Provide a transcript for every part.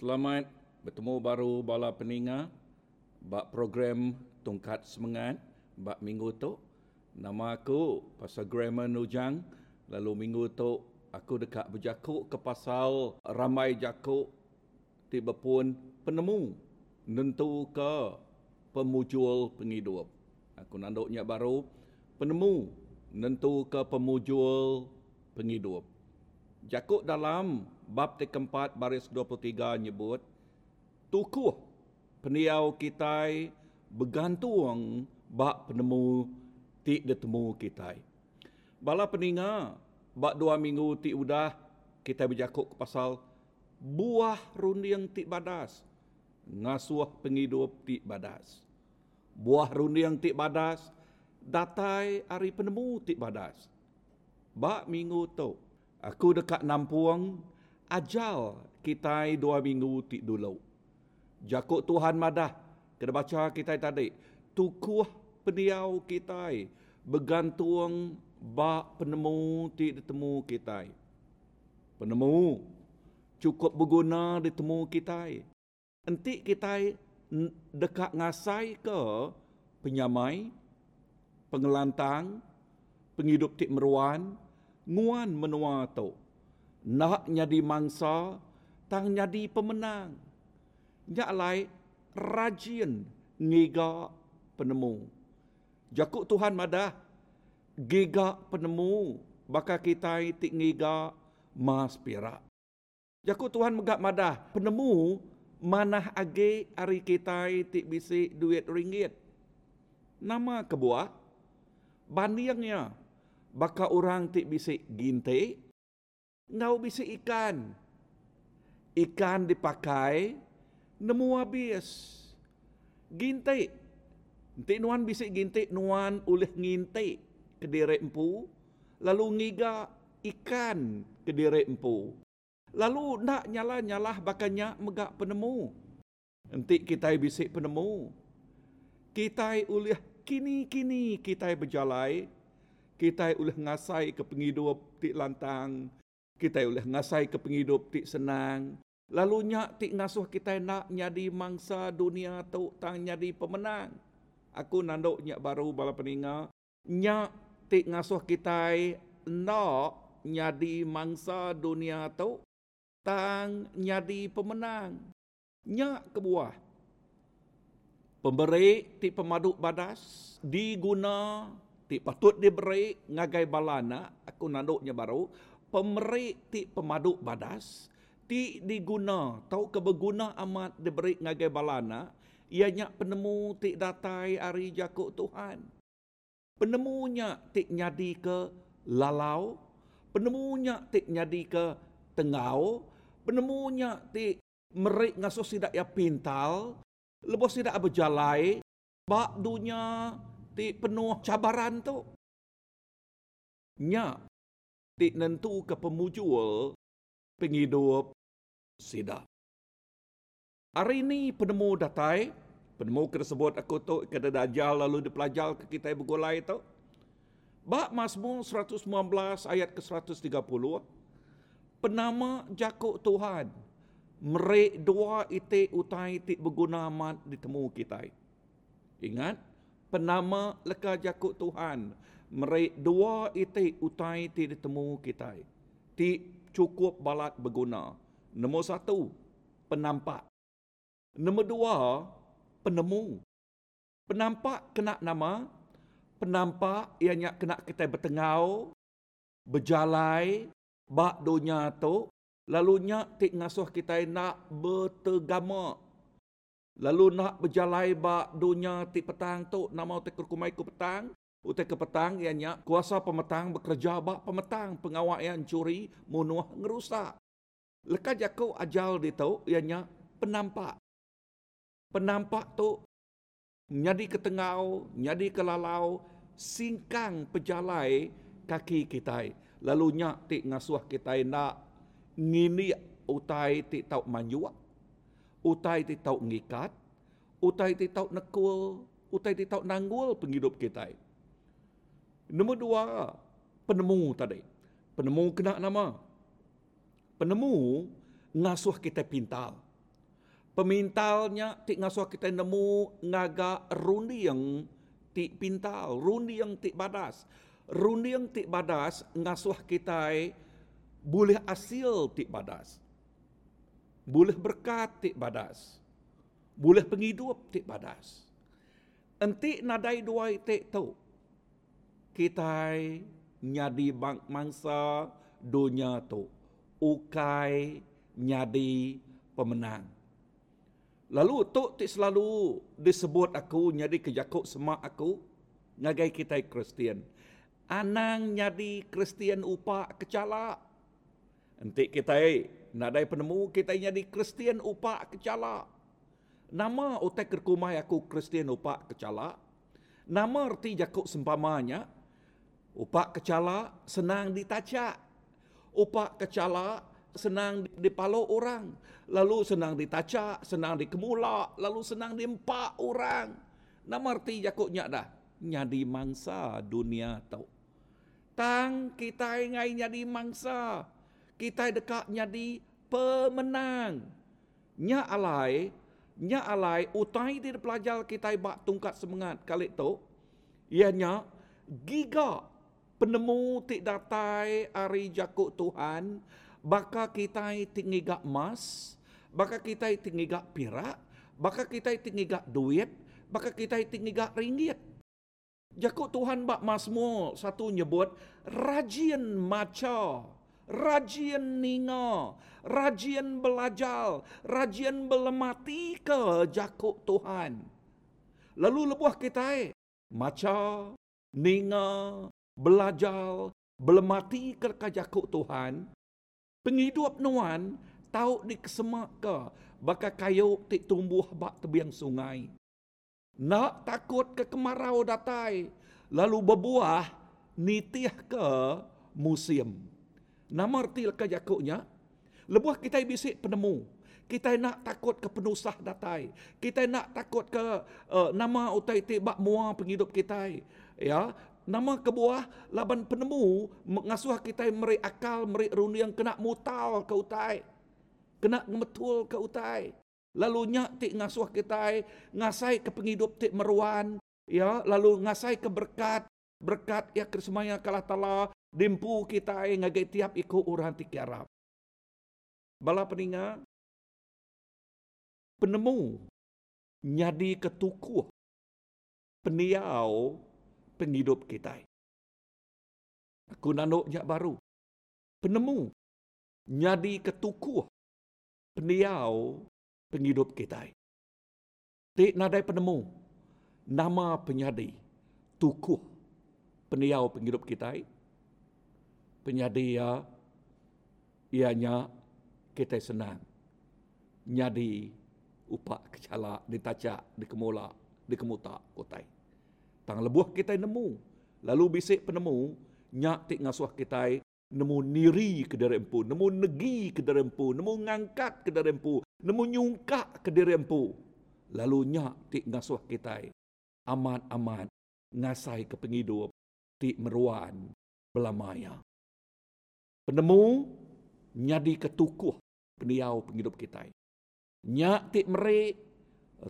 Selamat bertemu baru bala peninga bak program Tongkat Semangat bak minggu tu. Nama aku pasal Grammar Nujang. Lalu minggu tu aku dekat berjakuk ke pasal ramai jakuk tiba pun penemu nentu ke pemujul penghidup. Aku nanduknya baru penemu nentu ke pemujul penghidup. Jakuk dalam bab keempat baris 23 nyebut tukuh peniau kita bergantung bak penemu ti detemu kita. Bala peninga bak dua minggu ti udah kita berjakuk ke pasal buah rundiang ti badas ngasuh penghidup ti badas. Buah rundiang ti badas datai hari penemu ti badas. Bak minggu tu aku dekat Nampuang ajal kita dua minggu ti dulu. Jakuk Tuhan madah. Kita baca kita tadi. Tukuh peniau kita. Bergantung bak penemu ti ditemu kita. Penemu cukup berguna ditemu kita. Nanti kita dekat ngasai ke penyamai, pengelantang, penghidup tik meruan, nguan menua tu nak jadi mangsa, tang jadi pemenang. Nyak lai rajin ngiga penemu. Jakuk Tuhan madah giga penemu baka kita tik ngiga mas pirak. Jakuk Tuhan megak madah penemu manah age hari kita tik bisi duit ringgit. Nama kebuah bandingnya baka orang tik bisi gintik ngau bisi ikan. Ikan dipakai, nemu habis. Gintik. Nanti nuan bisi gintik, nuan oleh ngintik ke direk empu. Lalu ngiga ikan ke direk empu. Lalu nak nyala-nyalah bakanya megak penemu. Nanti kita bisik penemu. Kita oleh kini-kini kita berjalai. Kita oleh ngasai ke penghidup di lantang kita boleh ngasai ke penghidup tik senang. Lalu nyak tik ngasuh kita nak jadi mangsa dunia tu tang jadi pemenang. Aku nanduk nyak baru bala peninga. Nyak tik ngasuh kita nak jadi mangsa dunia tu tang jadi pemenang. Nyak kebuah. Pemberi tik pemaduk badas diguna tik patut diberi ngagai balana. Aku nanduknya baru pemerik ti pemaduk badas ti diguna tau keberguna amat diberi ngagai balana ianya penemu ti datai ari jakuk Tuhan penemunya ti nyadi ke lalau penemunya ti nyadi ke tengau penemunya ti merik ngasuh sidak ya pintal lebos sidak berjalai bak dunia ti penuh cabaran tu nya tik nentu ke pemujul penghidup sida. Hari ini penemu datai, penemu tersebut aku tu ke dajal lalu dipelajal ke kita bergulai tu. Bak Mazmur 119 ayat ke 130. Penama jakuk Tuhan. Merek dua ite utai tik berguna amat ditemu kita. Ingat, penama leka jakuk Tuhan mereka dua itu utai ti ditemu kita. Ti cukup balat berguna. Nombor satu, penampak. Nombor dua, penemu. Penampak kena nama. Penampak ianya kena kita bertengau, berjalai, bak dunia tu. Lalunya ti ngasuh kita nak bertegama. Lalu nak berjalai bak dunia ti petang tu, nama ti kerkumai ku petang. Utai ke petang ianya kuasa pemetang bekerja bak pemetang pengawal yang curi munuh ngerusak. Lekat jakau ajal di tau ianya penampak. Penampak tu nyadi ke tengau, nyadi ke lalau, singkang pejalai kaki kita. Lalu nyak ti ngasuh kita nak ngini utai ti tau manjuak. Utai ti tau ngikat. Utai ti tau nekul. Utai ti tau nanggul penghidup kita. Nombor dua, penemu tadi. Penemu kena nama. Penemu ngasuh kita pintal. Pemintalnya tik ngasuh kita nemu ngaga rundi yang tik pintal, rundi yang tik badas. Rundi yang tik badas ngasuh kita boleh asil tik badas. Boleh berkat tik badas. Boleh penghidup tik badas. Entik nadai dua tik tu. Kita nyadi bang mangsa dunia tu. Ukai nyadi pemenang. Lalu tu ti selalu disebut aku nyadi kejakuk semak aku ngagai kita Kristian. Anang nyadi Kristian upa kecala. Nanti kita nadai penemu kita nyadi Kristian upa kecala. Nama utai kerkumai aku Kristian upa kecala. Nama arti jakuk sempamanya upa kecala senang ditacak. Upa kecala senang dipalo orang, lalu senang ditacak, senang dikemulak, lalu senang diempak orang. Nama arti jakuknya dah, nyadi mangsa dunia tau. Tang kita ingai nyadi mangsa, kita dekat nyadi pemenang. Nya alai, nya alai utai di pelajar kita bak tungkat semangat kali tu, ianya giga penemu tik datai hari jakuk Tuhan, baka kita tinggi gak emas, baka kita tinggi gak pirak, baka kita tinggi gak duit, baka kita tinggi gak ringgit. Jakut Tuhan bak masmu satu nyebut rajin maca, rajin ninga, rajin belajar, rajin belemati ke jakut Tuhan. Lalu lebuah kita maca, ninga, belajar, belemati ke jakut Tuhan, Penghidup nuan tahu di kesemak ke baka kayu tik tumbuh bak tebiang sungai. Nak takut ke kemarau datai lalu berbuah nitih ke musim. Nama arti ke jakuknya? Lebuah kita bisik penemu. Kita nak takut ke penusah datai. Kita nak takut ke uh, nama utai tibak mua penghidup kita. Ya, nama kebuah laban penemu mengasuh kita meri akal meri runi yang kena mutal ke utai kena metul ke utai lalu nyak tik ngasuh kita ngasai ke penghidup tik meruan ya lalu ngasai ke berkat berkat ya kesemaya kalah tala dimpu kita ngagai tiap ikut orang tik Arab bala peninga penemu nyadi ketukuh peniau penghidup kita. Aku nanuk jak baru. Penemu. Nyadi ketukuh. Peniau penghidup kita. Tik nadai penemu. Nama penyadi. Tukuh. Peniau penghidup kita. Penyadi ya. Ianya kita senang. Nyadi upak kecala, ditacak, dikemulak, dikemutak kotai. Tang lebuh kita nemu. Lalu bisik penemu, nyak tik ngasuh kita nemu niri ke diri empu, nemu negi ke diri empu, nemu ngangkat ke diri empu, nemu nyungkak ke diri empu. Lalu nyak tik ngasuh kita amat-amat ngasai ke penghidup tik meruan belamaya. Penemu nyadi ketukuh peniau penghidup kita. Nyak tik merik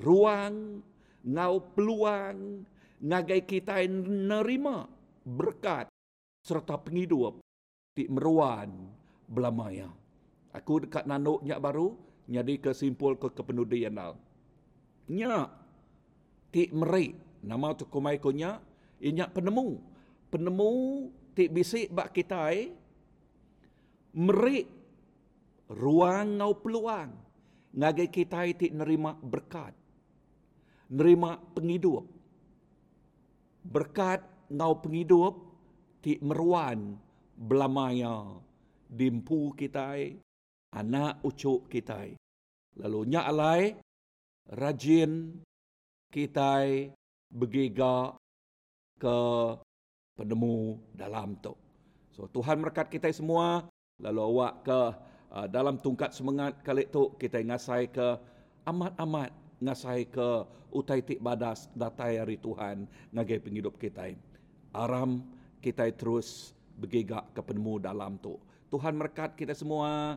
ruang ngau peluang ngagai kita nerima berkat serta penghidup di meruan belamaya. Aku dekat nanuk nyak baru, nyadi kesimpul ke kepenudian al. Nyak, ti meri, nama tu kumai ko nyak, nyak penemu. Penemu ti bisik bak kita meri ruang ngau peluang. Ngagai kita ti nerima berkat. Nerima penghidup berkat ngau penghidup ti meruan belamaya dimpu kita anak ucuk kita lalu nya alai rajin kita begiga ke penemu dalam tu so Tuhan berkat kita semua lalu awak ke uh, dalam tungkat semangat kali tu kita ngasai ke amat-amat ngasai ke utai tik badas datai hari Tuhan ngagai penghidup kita. Aram kita terus bergegak ke penemu dalam tu. Tuhan berkat kita semua.